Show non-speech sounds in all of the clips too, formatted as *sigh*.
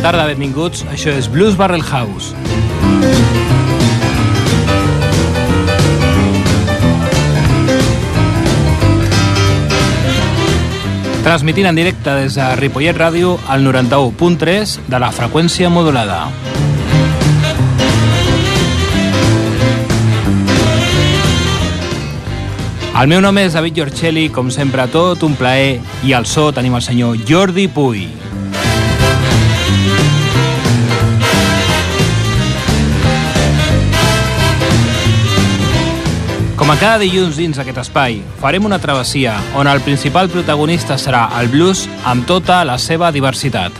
tarda, benvinguts. Això és Blues Barrel House. Transmitint en directe des de Ripollet Ràdio al 91.3 de la freqüència modulada. El meu nom és David Giorcelli, com sempre, tot un plaer, i al so tenim el senyor Jordi Puy. Com a cada dilluns dins aquest espai, farem una travessia on el principal protagonista serà el blues amb tota la seva diversitat.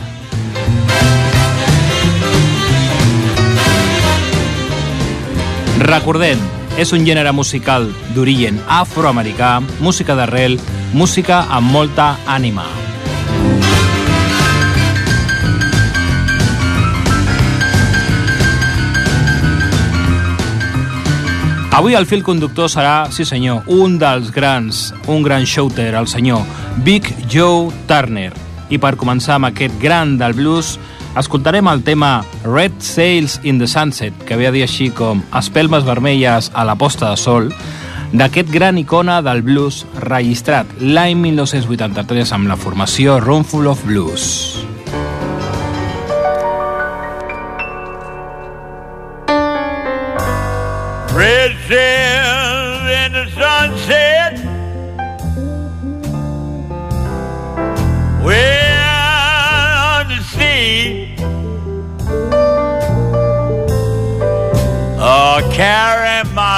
Recordem, és un gènere musical d'origen afroamericà, música d'arrel, música amb molta ànima. Avui el fil conductor serà, sí senyor, un dels grans, un gran shouter, el senyor Big Joe Turner. I per començar amb aquest gran del blues, escoltarem el tema Red Sails in the Sunset, que ve a dir així com Espelmes vermelles a la posta de sol, d'aquest gran icona del blues registrat l'any 1983 amb la formació Roomful of Blues.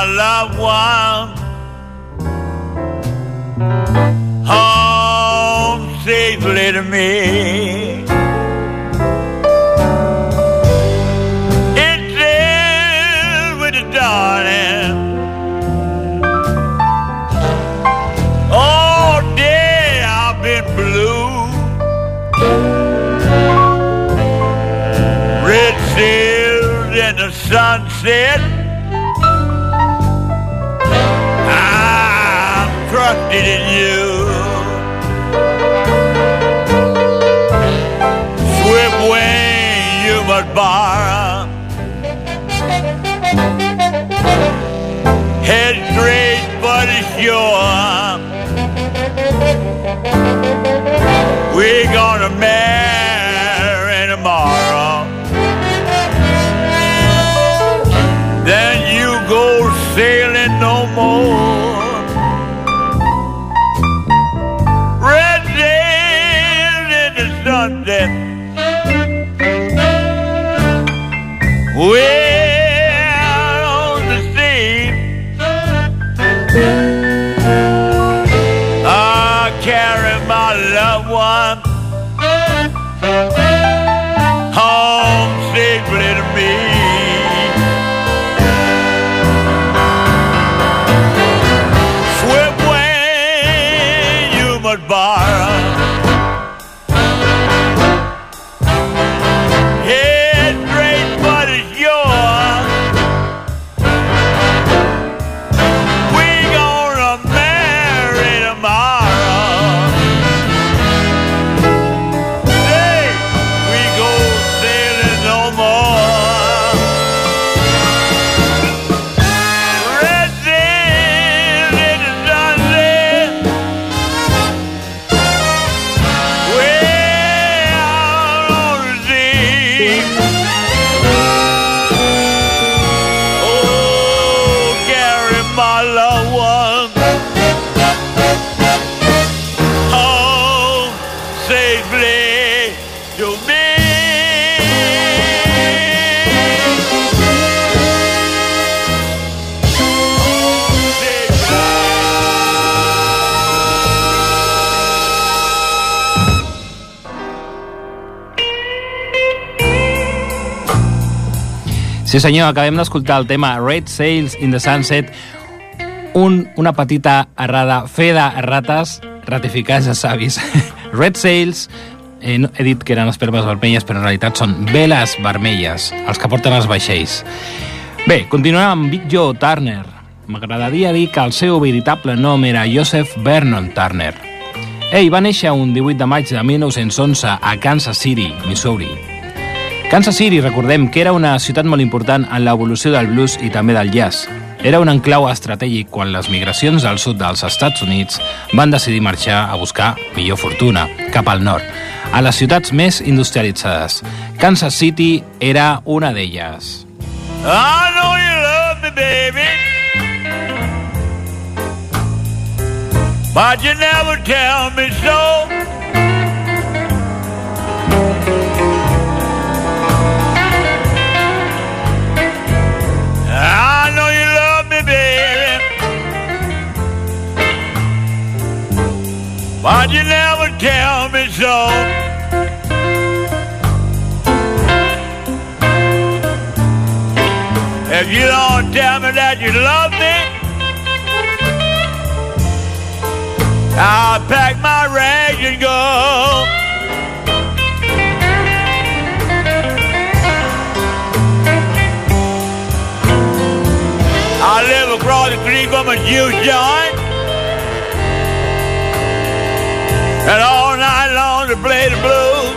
My loved one home safely to me. We're gonna Sí senyor, acabem d'escoltar el tema Red Sails in the Sunset, un, una petita errada, fe de rates ratificats de savis. *laughs* Red Sails, eh, no, he dit que eren espermes vermelles, però en realitat són veles vermelles, els que porten els vaixells. Bé, continuem amb Big Joe Turner. M'agradaria dir que el seu veritable nom era Joseph Vernon Turner. Ell va néixer un 18 de maig de 1911 a Kansas City, Missouri. Kansas City, recordem que era una ciutat molt important en l'evolució del blues i també del jazz. Era un enclau estratègic quan les migracions al sud dels Estats Units van decidir marxar a buscar millor fortuna, cap al nord, a les ciutats més industrialitzades. Kansas City era una d'elles. I know you love me, baby. But you never tell me so. I know you love me, baby. But you never tell me so. If you don't tell me that you love me, I'll pack my rags and go. McGraw to Grievum and you, John. And all night long to play the blues.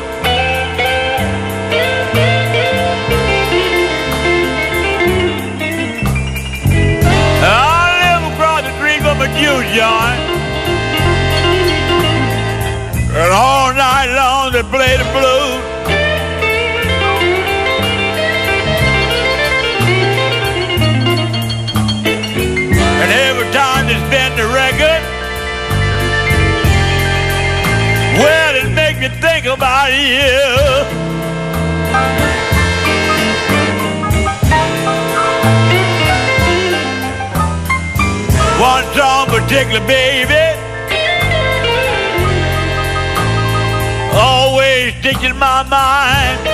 I'll live the and you, John. And all night long they play the blues. You. One song particular, baby, always sticks in my mind.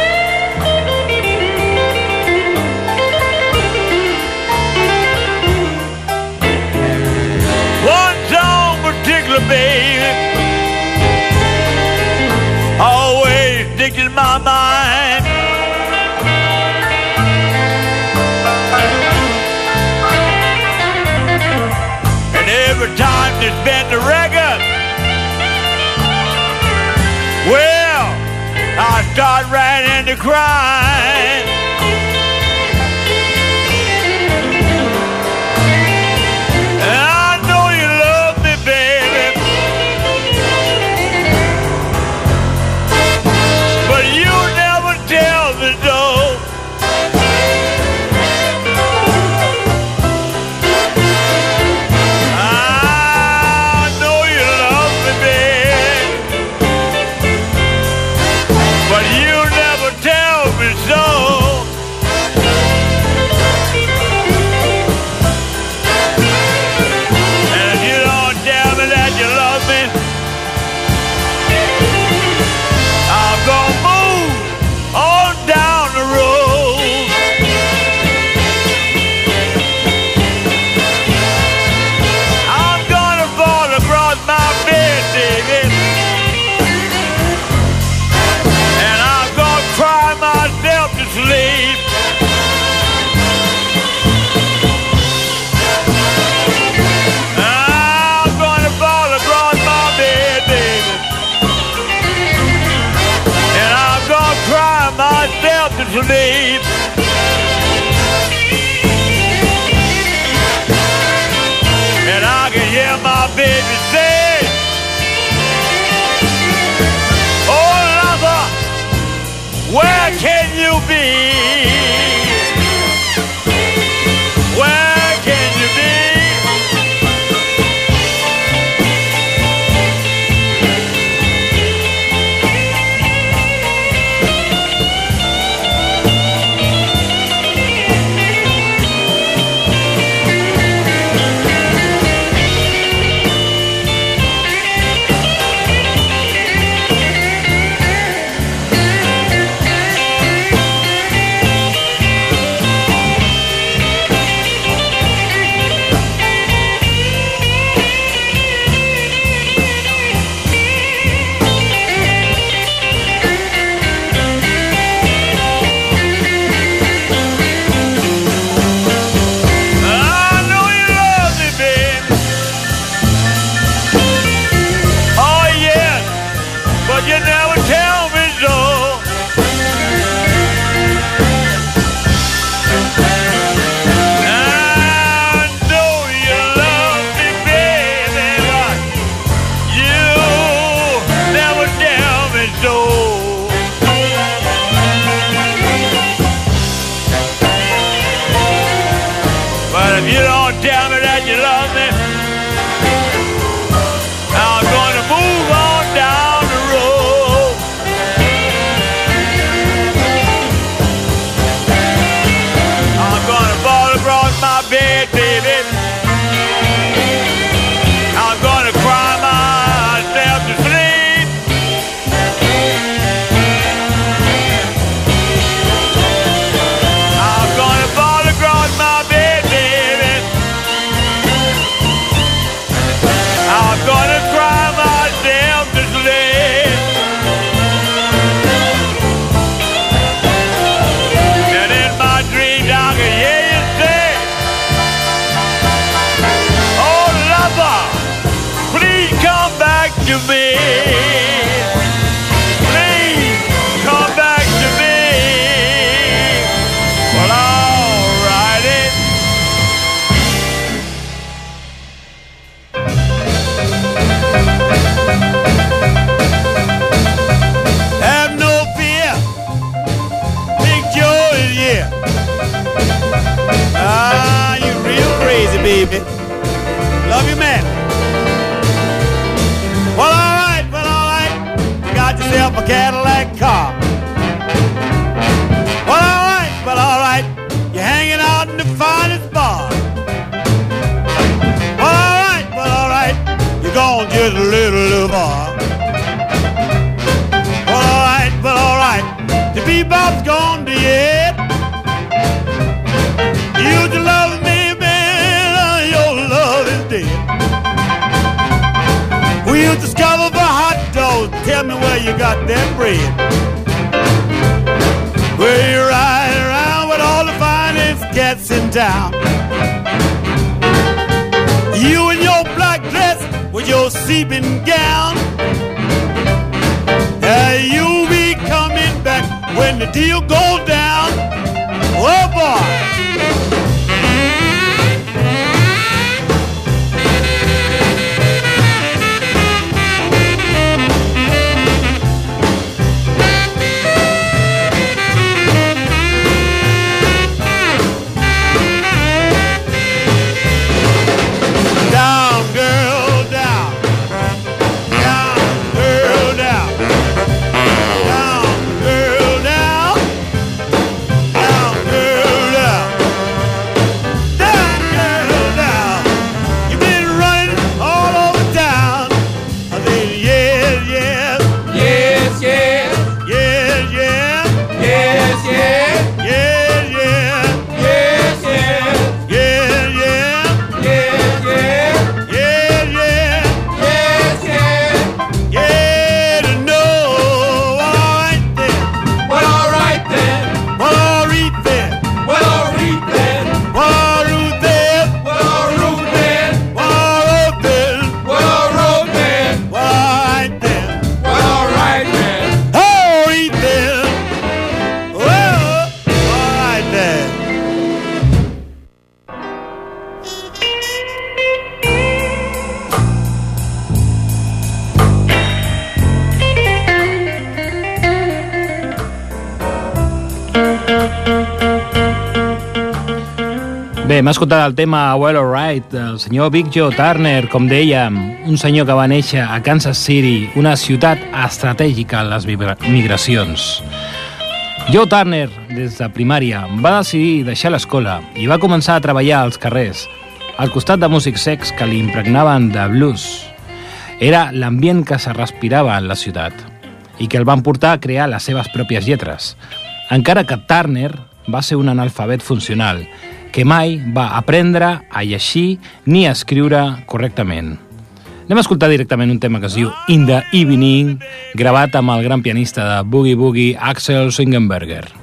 start ran into crime. Baby. Love you, man. Well, all right, well, all right. You got yourself a Cadillac car. Well, all right, well, all right. You're hanging out in the finest bar. Well, all right, well, all right. You're gonna just a little, little bar. To discover for hot dogs. Tell me where you got that bread. Where you ride around with all the finest cats in town. You in your black dress with your seeping gown. Uh, you'll be coming back when the deal goes down. Oh boy. Escoltat el tema Well Alright del senyor Big Joe Turner, com dèiem, un senyor que va néixer a Kansas City, una ciutat estratègica en les migra- migracions. Joe Turner, des de primària, va decidir deixar l'escola i va començar a treballar als carrers, al costat de músics secs que li impregnaven de blues. Era l'ambient que se respirava en la ciutat i que el van portar a crear les seves pròpies lletres, encara que Turner va ser un analfabet funcional que mai va aprendre a llegir ni a escriure correctament. Anem a escoltar directament un tema que es diu In the Evening, gravat amb el gran pianista de Boogie Boogie, Axel Swingenberger.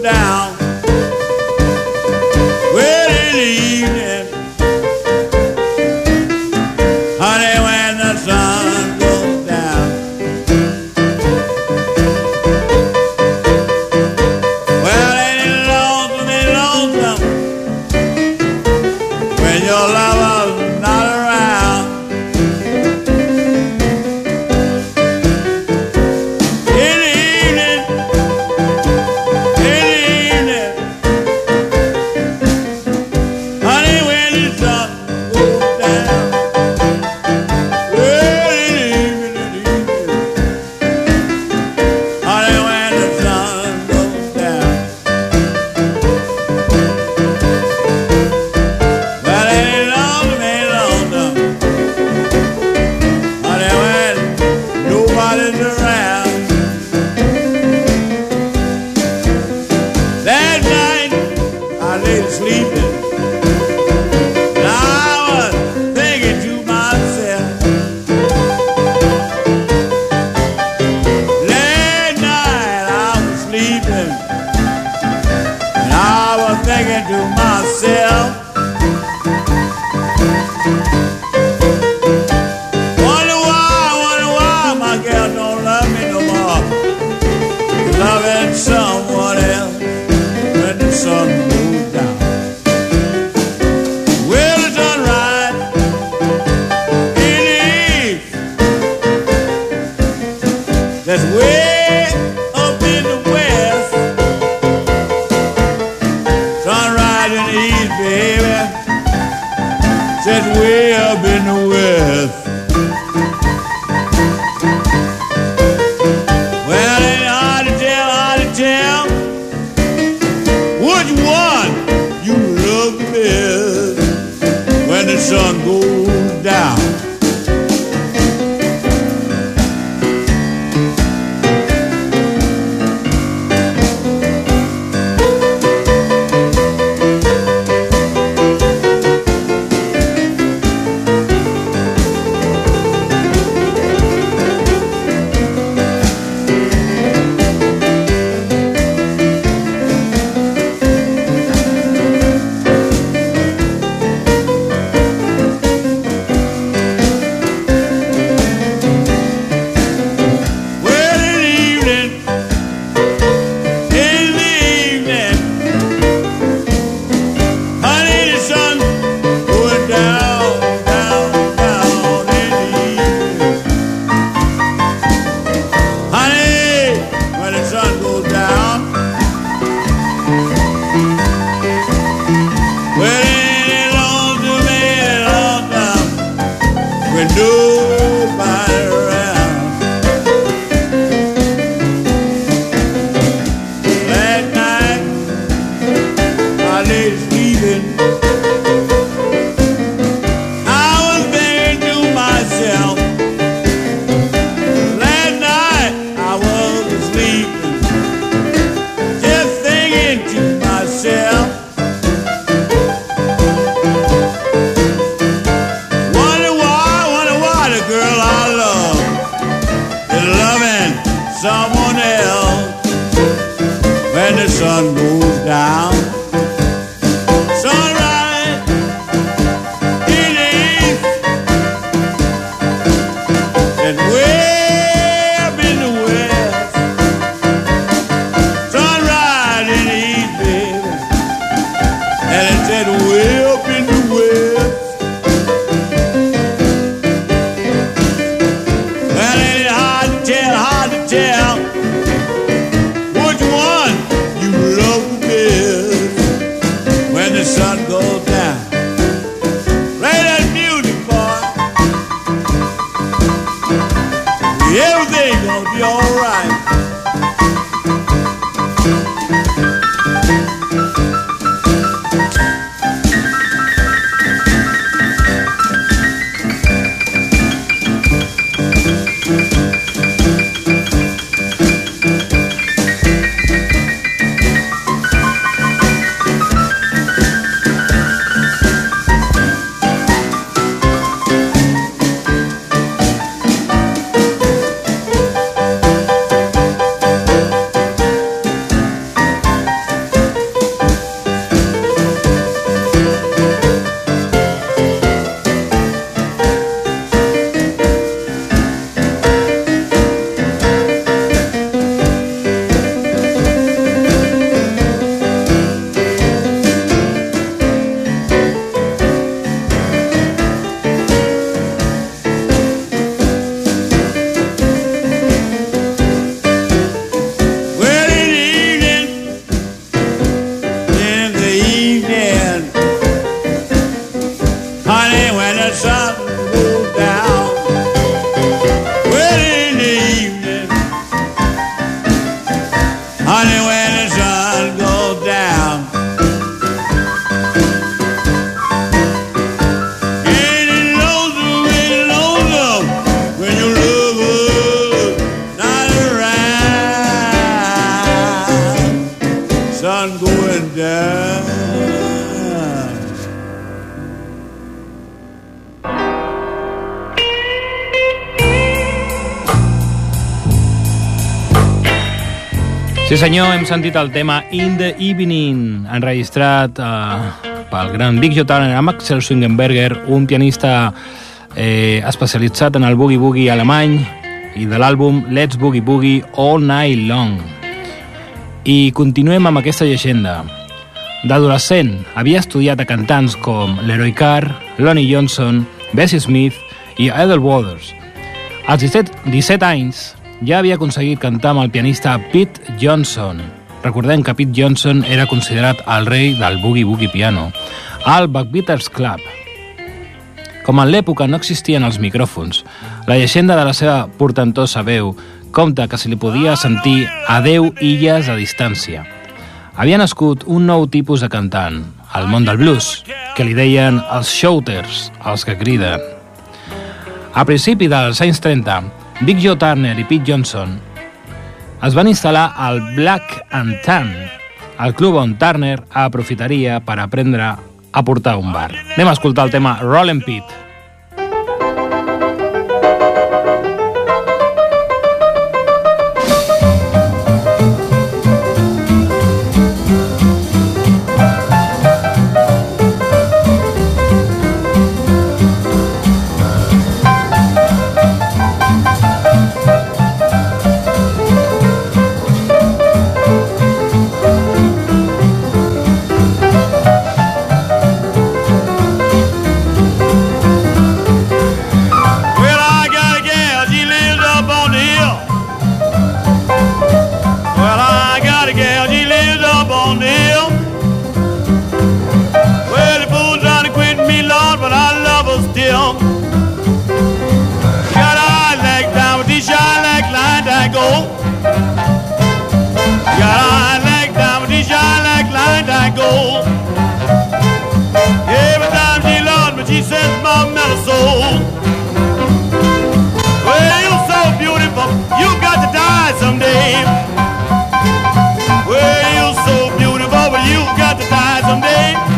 Down, That's way. Sí senyor, hem sentit el tema In the Evening, enregistrat eh, pel gran Dick Jotan amb Axel Swingenberger, un pianista eh, especialitzat en el boogie-boogie alemany i de l'àlbum Let's Boogie Boogie All Night Long. I continuem amb aquesta llegenda. D'adolescent havia estudiat a cantants com Leroy Carr, Lonnie Johnson, Bessie Smith i Edel Waters. Als 17, 17 anys ja havia aconseguit cantar amb el pianista Pete Johnson. Recordem que Pete Johnson era considerat el rei del boogie-boogie piano al Backbeaters Club. Com en l'època no existien els micròfons, la llegenda de la seva portentosa veu compta que se li podia sentir a 10 illes a distància. Havia nascut un nou tipus de cantant, al món del blues, que li deien els shouters, els que criden. A principi dels anys 30, Big Joe Turner i Pete Johnson es van instal·lar al Black and Tan, el club on Turner aprofitaria per aprendre a portar un bar. Anem a escoltar el tema Rollin' Pete. Well, you're so beautiful, you got to die someday. Well, you're so beautiful, but you got to die someday.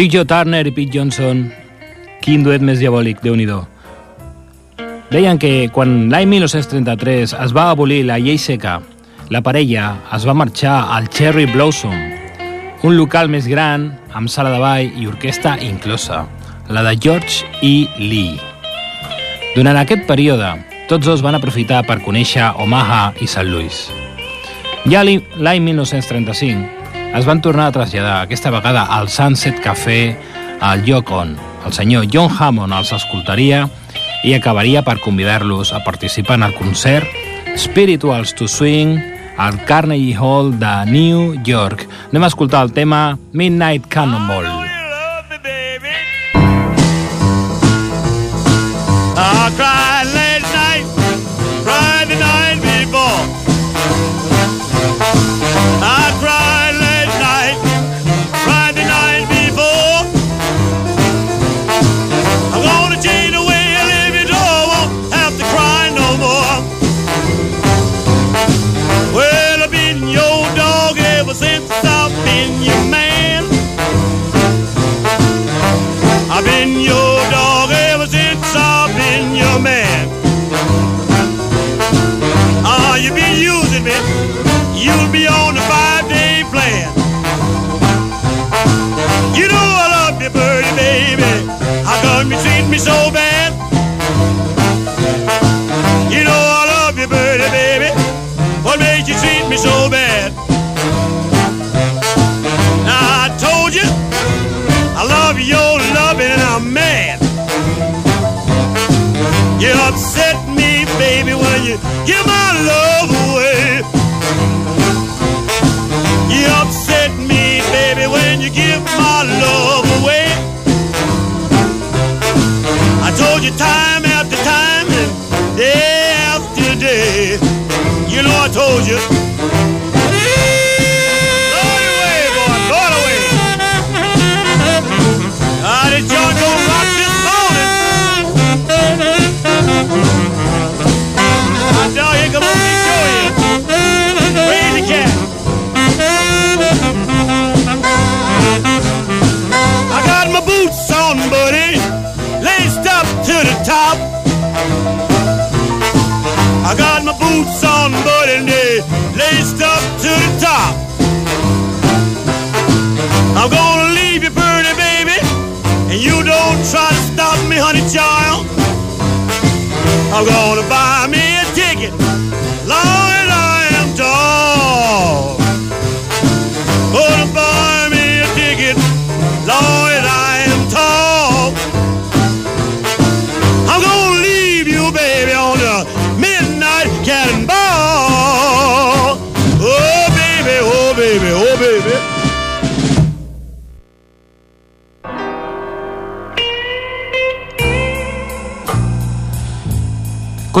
Big Joe Turner i Pete Johnson, quin duet més diabòlic, déu nhi Deien que quan l'any 1933 es va abolir la llei seca, la parella es va marxar al Cherry Blossom, un local més gran, amb sala de ball i orquestra inclosa, la de George E. Lee. Durant aquest període, tots dos van aprofitar per conèixer Omaha i St. Louis. Ja l'any 1935 es van tornar a traslladar, aquesta vegada al Sunset Café, al lloc on el senyor John Hammond els escoltaria i acabaria per convidar-los a participar en el concert Spirituals to Swing al Carnegie Hall de New York. Anem a escoltar el tema Midnight Cannonball. Upset me, baby, when you give my love away. You upset me, baby, when you give my love away. I told you time after time and day after day. You know I told you. Child. I'm gonna buy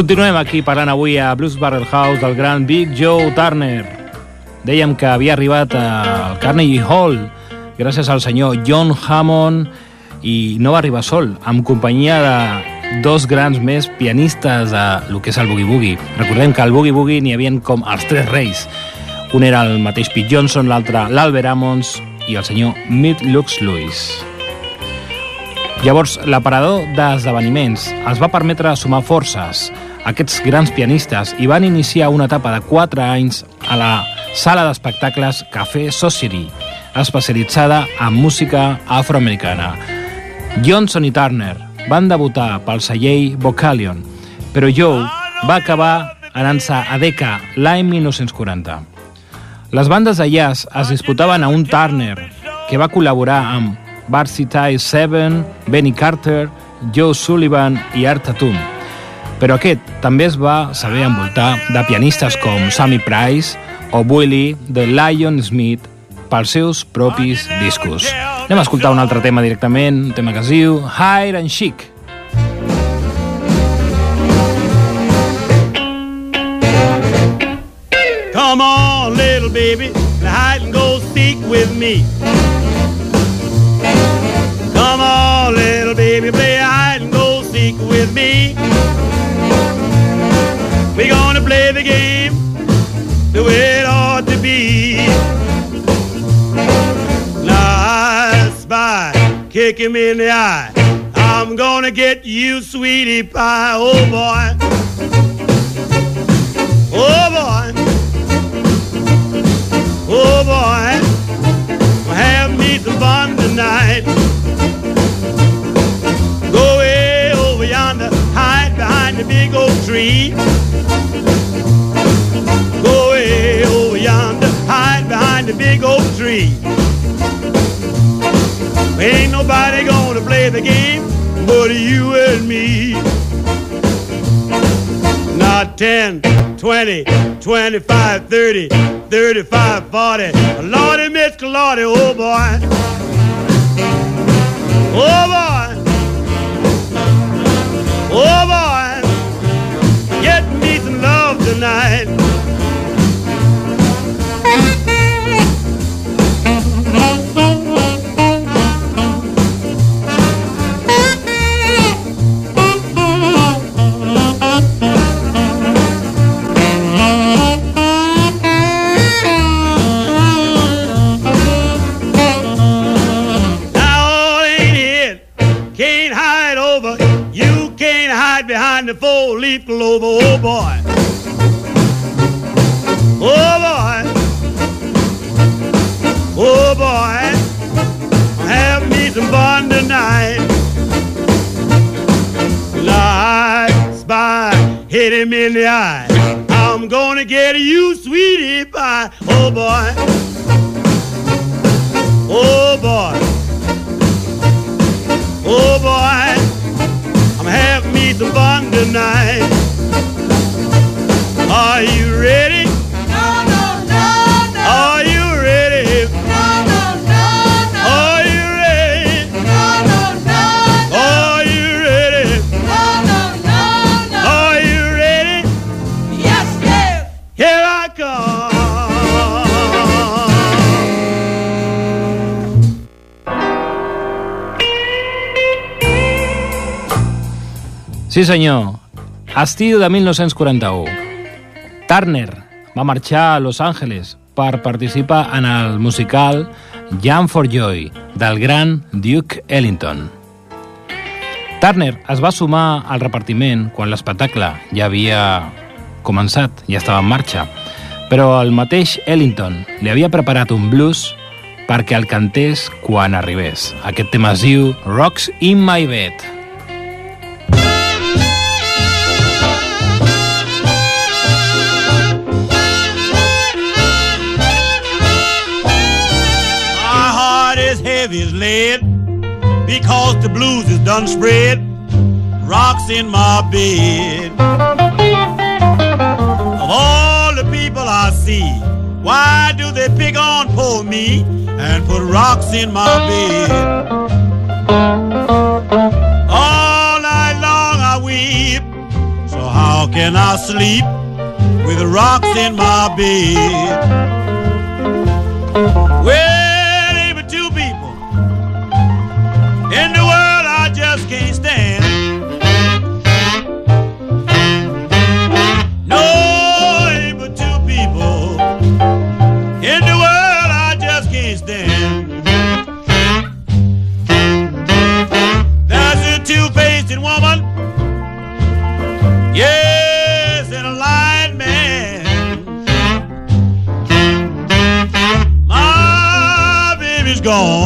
Continuem aquí parlant avui a Blues Barrel House del gran Big Joe Turner. Dèiem que havia arribat al Carnegie Hall gràcies al senyor John Hammond i no va arribar sol, amb companyia de dos grans més pianistes de lo que és el Boogie Boogie. Recordem que al Boogie Boogie n'hi havia com els tres reis. Un era el mateix Pete Johnson, l'altre l'Albert Ammons i el senyor Mitt Lux Lewis. Llavors, l'aparador d'esdeveniments els va permetre sumar forces aquests grans pianistes i van iniciar una etapa de 4 anys a la sala d'espectacles Café Society, especialitzada en música afroamericana. Johnson i Turner van debutar pel celler Vocalion, però Joe va acabar anant-se a Decca l'any 1940. Les bandes de jazz es disputaven a un Turner que va col·laborar amb Barcy Ty Seven, Benny Carter, Joe Sullivan i Art Tatum. Però aquest també es va saber envoltar de pianistes com Sammy Price o Willie de Lion Smith pels seus propis discos. Anem a escoltar un altre tema directament, un tema que es diu Hide and Chic. Come on, little baby, hide and go seek with me. Come on, little baby, play hide and go seek with me. We're gonna play the game the way it ought to be. Now I spy, kick him in the eye. I'm gonna get you, sweetie pie. Oh boy. Oh boy. Oh boy, have me some fun tonight. Go way over yonder, hide behind the big oak tree. Hide behind the big oak tree. Ain't nobody gonna play the game but you and me. Now 10, 20, 25, 30, 35, 40. Lordy, Miss Lordy, oh boy. Oh boy. Oh boy. Sí, senyor. Estiu de 1941. Turner va marxar a Los Angeles per participar en el musical Jam for Joy del gran Duke Ellington. Turner es va sumar al repartiment quan l'espectacle ja havia començat, ja estava en marxa, però el mateix Ellington li havia preparat un blues perquè el cantés quan arribés. Aquest tema es diu Rocks in my bed. Heavy as lead because the blues is done spread. Rocks in my bed. Of all the people I see, why do they pick on poor me and put rocks in my bed? All night long I weep, so how can I sleep with rocks in my bed? Well, gone.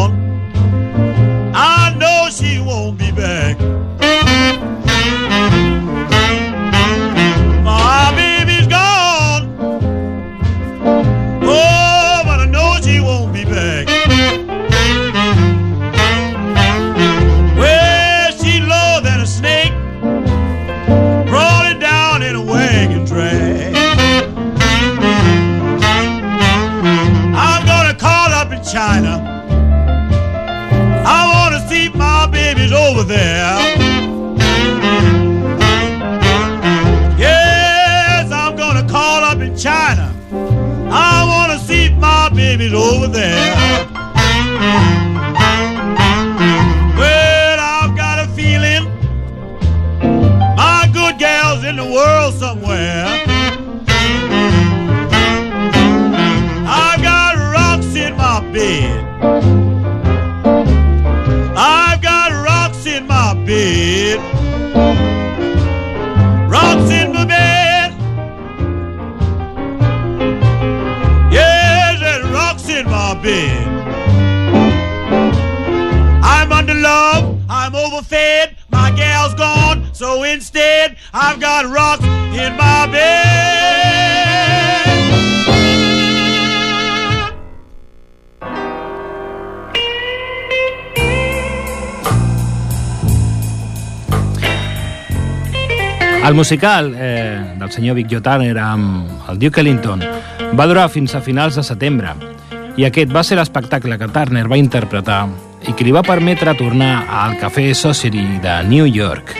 El musical eh, del senyor Vic Joe Turner amb el Duke Ellington va durar fins a finals de setembre i aquest va ser l'espectacle que Turner va interpretar i que li va permetre tornar al Café Society de New York.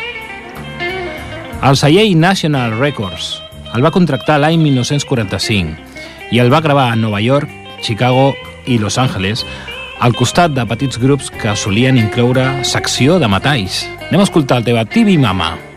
El celler National Records el va contractar l'any 1945 i el va gravar a Nova York, Chicago i Los Angeles al costat de petits grups que solien incloure secció de metalls. Anem a escoltar el teva TV Mama. I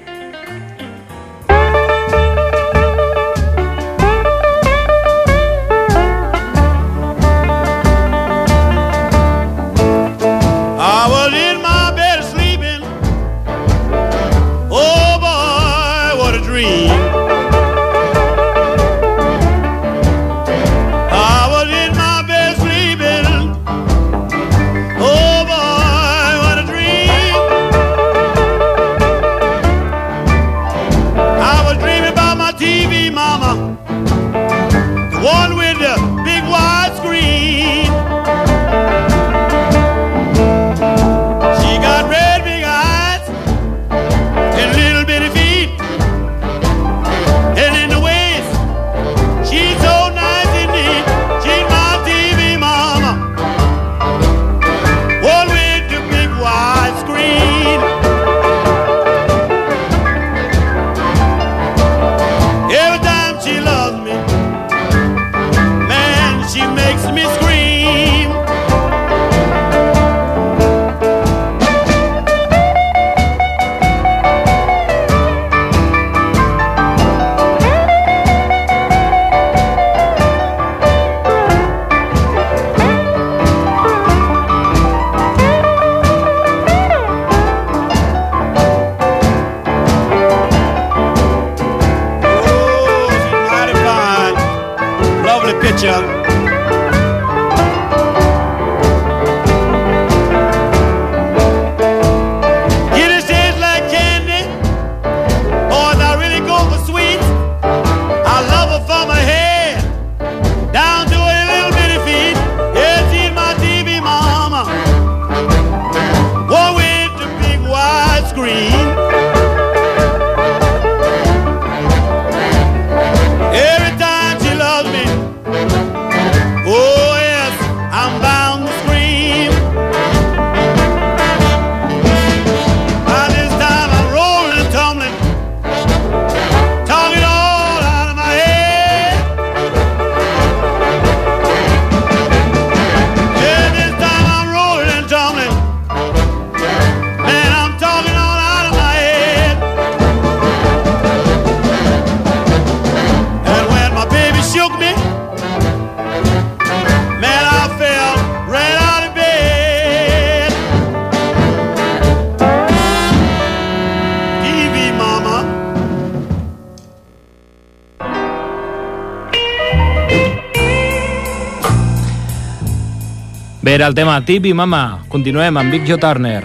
era el tema Tipi Mama. Continuem amb Big Joe Turner.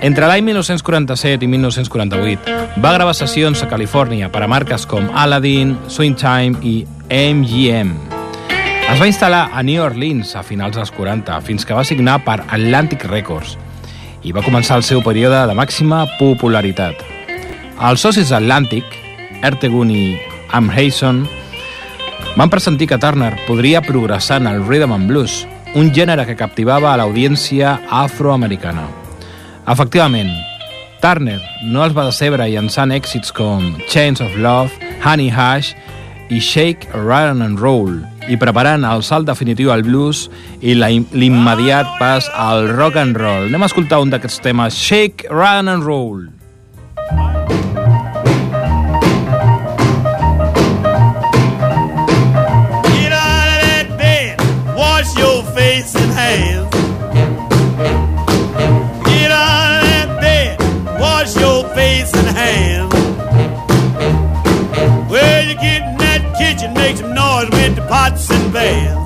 Entre l'any 1947 i 1948 va gravar sessions a Califòrnia per a marques com Aladdin, Swingtime i MGM. Es va instal·lar a New Orleans a finals dels 40 fins que va signar per Atlantic Records i va començar el seu període de màxima popularitat. Els socis d'Atlantic, Ertegun i Amhayson, van pressentir que Turner podria progressar en el rhythm and blues, un gènere que captivava a l'audiència afroamericana. Efectivament, Turner no els va decebre llançant èxits com Chains of Love, Honey Hash i Shake, Run and Roll, i preparant el salt definitiu al blues i l'immediat pas al rock and roll. Anem a escoltar un d'aquests temes, Shake, Run and Roll. land.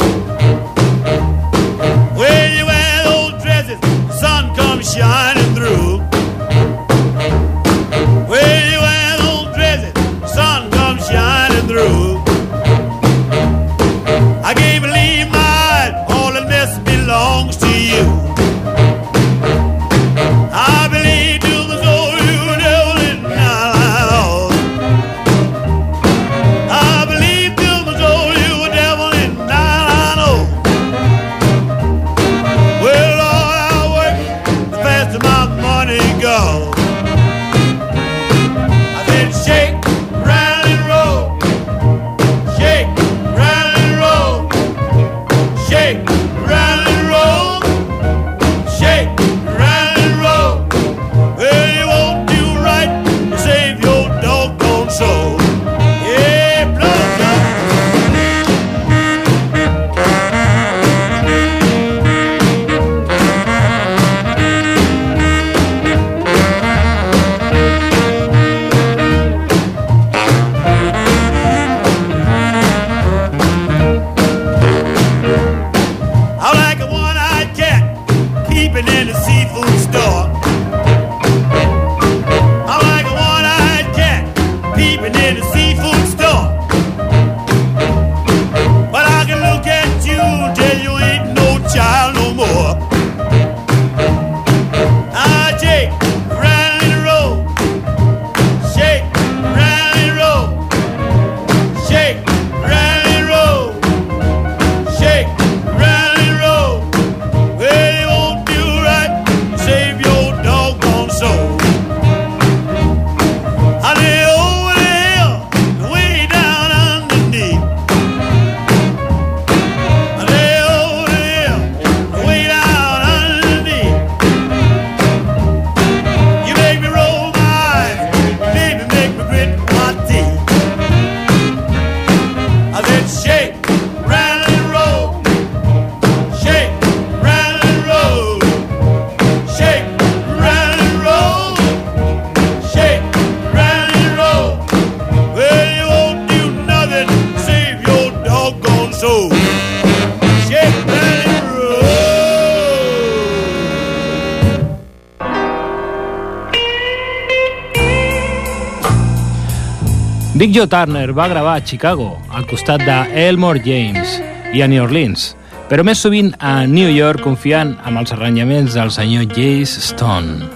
Big Joe Turner va gravar a Chicago, al costat de Elmore James, i a New Orleans, però més sovint a New York confiant amb els arranjaments del senyor Jace Stone.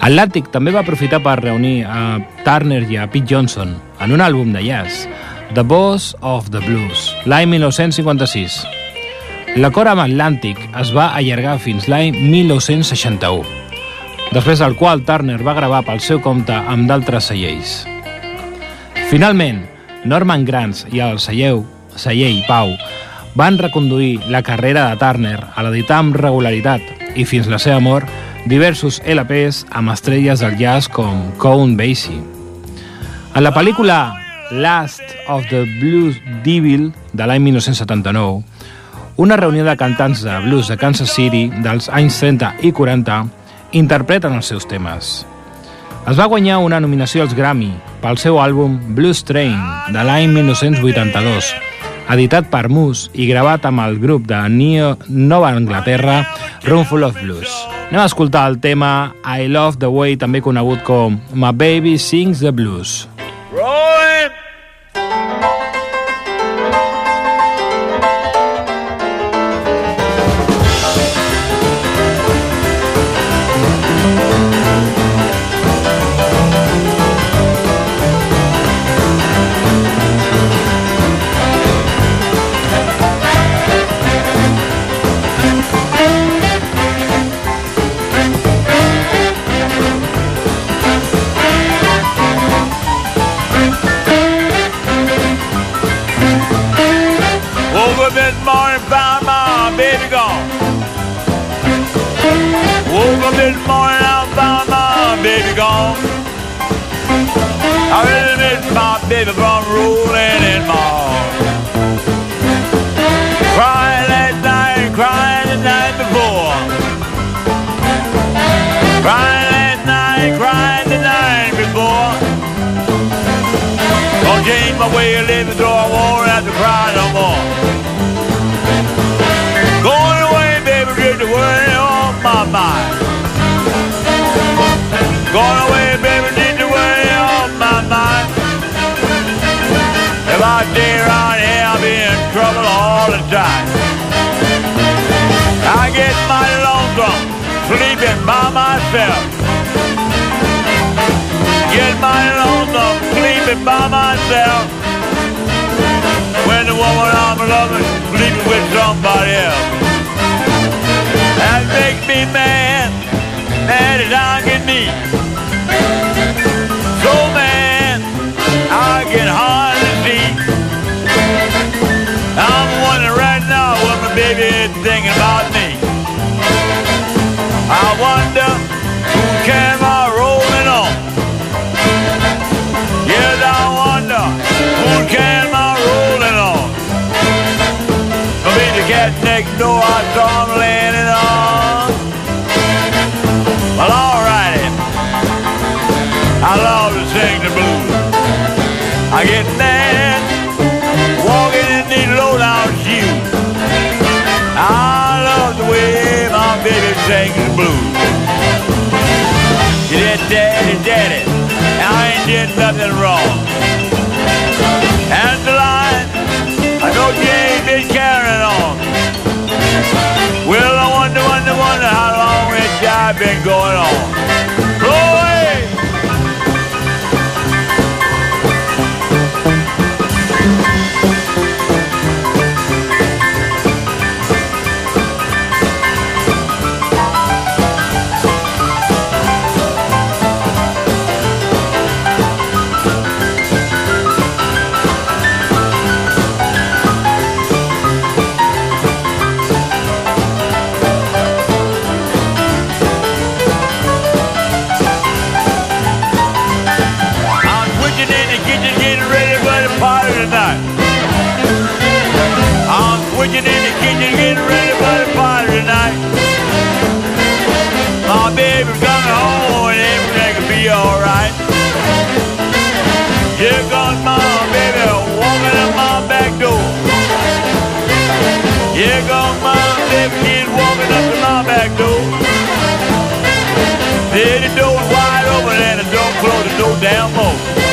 Atlantic també va aprofitar per reunir a Turner i a Pete Johnson en un àlbum de jazz, The Boss of the Blues, l'any 1956. L'acord amb Atlantic es va allargar fins l'any 1961, després del qual Turner va gravar pel seu compte amb d'altres cellers. Finalment, Norman Granz i el celler, celler Pau van reconduir la carrera de Turner a l'editar amb regularitat i fins la seva mort diversos LPs amb estrelles del jazz com Count Basie. En la pel·lícula Last of the Blues Devil de l'any 1979, una reunió de cantants de blues de Kansas City dels anys 30 i 40 interpreten els seus temes. Es va guanyar una nominació als Grammy pel seu àlbum Blues Train de l'any 1982, editat per Moose i gravat amb el grup de Neo Nova Anglaterra Roomful of Blues. Anem a escoltar el tema I Love the Way, també conegut com My Baby Sings the Blues. Rolling. Change my way of living so I won't have to cry no more. Going away, baby, just to worry on my mind. Going away, baby, just to worry on my mind. If I stay around here, I'll be in trouble all the time. I get my lonesome sleeping by myself. Get my lonesome sleeping by myself. When the woman I'm loving sleeping with somebody else. That makes me mad, mad as I can be. So mad, I get hard to see. I'm wondering right now what my baby is thinking about me. I wonder the cat next door I saw him laying on. Well, alrighty. I love to sing the blues. I get mad walking in these low-down shoes. I love the way my baby sings the blues. She did daddy, daddy, I ain't did nothing wrong. And the line, I know ain't been carrying on. Been going on. Here comes my baby, she's walking up to my back door. Yeah, the door's wide open and the door closed, the door down more.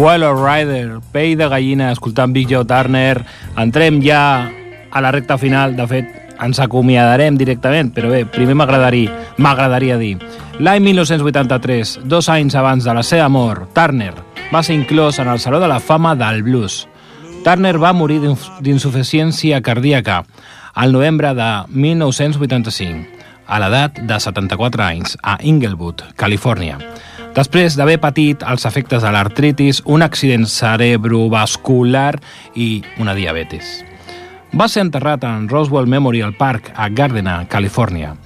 Swallow Rider, pell de gallina, escoltant Big Joe Turner. Entrem ja a la recta final, de fet, ens acomiadarem directament, però bé, primer m'agradaria m'agradaria dir. L'any 1983, dos anys abans de la seva mort, Turner va ser inclòs en el Saló de la Fama del Blues. Turner va morir d'insuficiència cardíaca al novembre de 1985, a l'edat de 74 anys, a Inglewood, Califòrnia. Després d'haver patit els efectes de l'artritis, un accident cerebrovascular i una diabetes. Va ser enterrat en Roswell Memorial Park a Gardena, Califòrnia.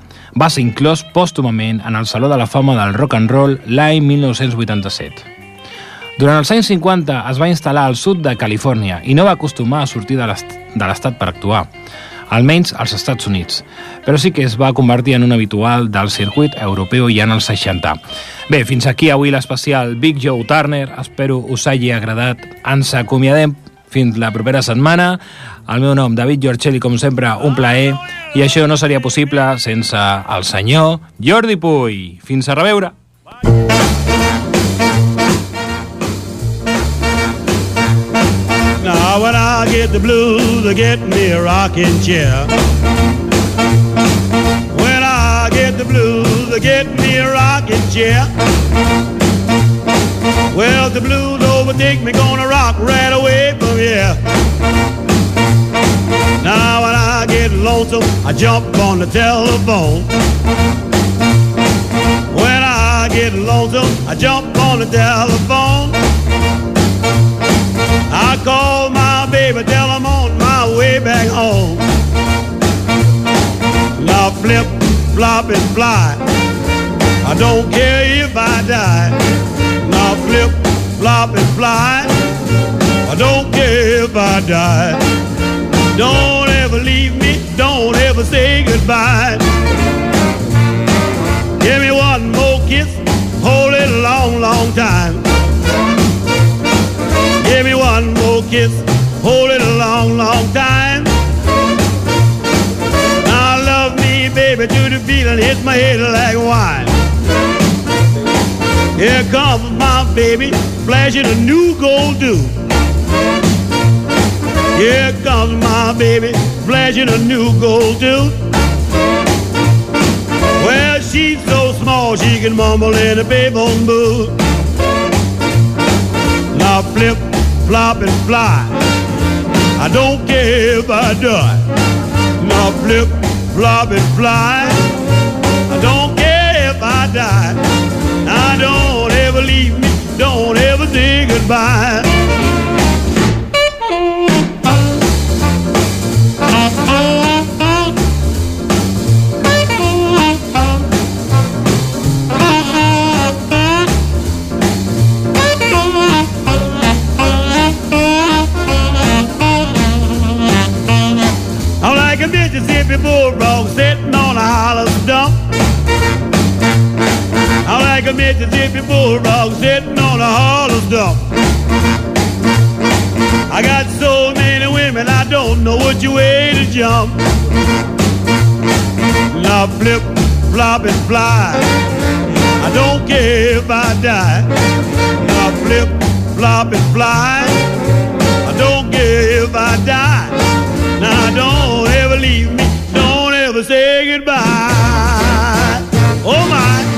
Va ser inclòs pòstumament en el Saló de la Fama del Rock and Roll l'any 1987. Durant els anys 50 es va instal·lar al sud de Califòrnia i no va acostumar a sortir de l'est- de l'estat per actuar, almenys als Estats Units, però sí que es va convertir en un habitual del circuit europeu ja en els 60. Bé, fins aquí avui l'especial Big Joe Turner, espero us hagi agradat. Ens acomiadem fins la propera setmana. El meu nom, David Giorcelli, com sempre, un plaer, i això no seria possible sense el senyor Jordi Puy. Fins a reveure! Now when I get the blues, I get me a rocking chair. When I get the blues, I get me a rocking chair. Well, the blues overtake me, gonna rock right away from here. Now when I get lonesome, I jump on the telephone. When I get lonesome, I jump on the telephone. I call my baby, tell I'm on my way back home. Now flip, flop, and fly. I don't care if I die. Now flip, flop, and fly. I don't care if I die. Don't ever leave me, don't ever say goodbye. Give me one more kiss, hold it a long, long time. Give me one more kiss, hold it a long, long time. Now love me, baby, to the feeling hits my head like wine. Here comes my baby, flashing a new gold dew. Here comes my baby, flashing a new gold dew. Well, she's so small she can mumble in a baby on boo. Now flip, flop, and fly. I don't care if I die. Now flip, flop, and fly. I don't care if I die. Now don't ever leave me. Don't ever say goodbye. I'm Mississippi bulldog sitting on a hollow stump. I'm like a Mississippi bulldog sitting on a hollow stump. I got so many women, I don't know which way to jump. Now flip, flop, and fly. I don't care if I die. Now flip, flop, and fly. I don't care if I die leave me. Don't ever say goodbye. Oh my.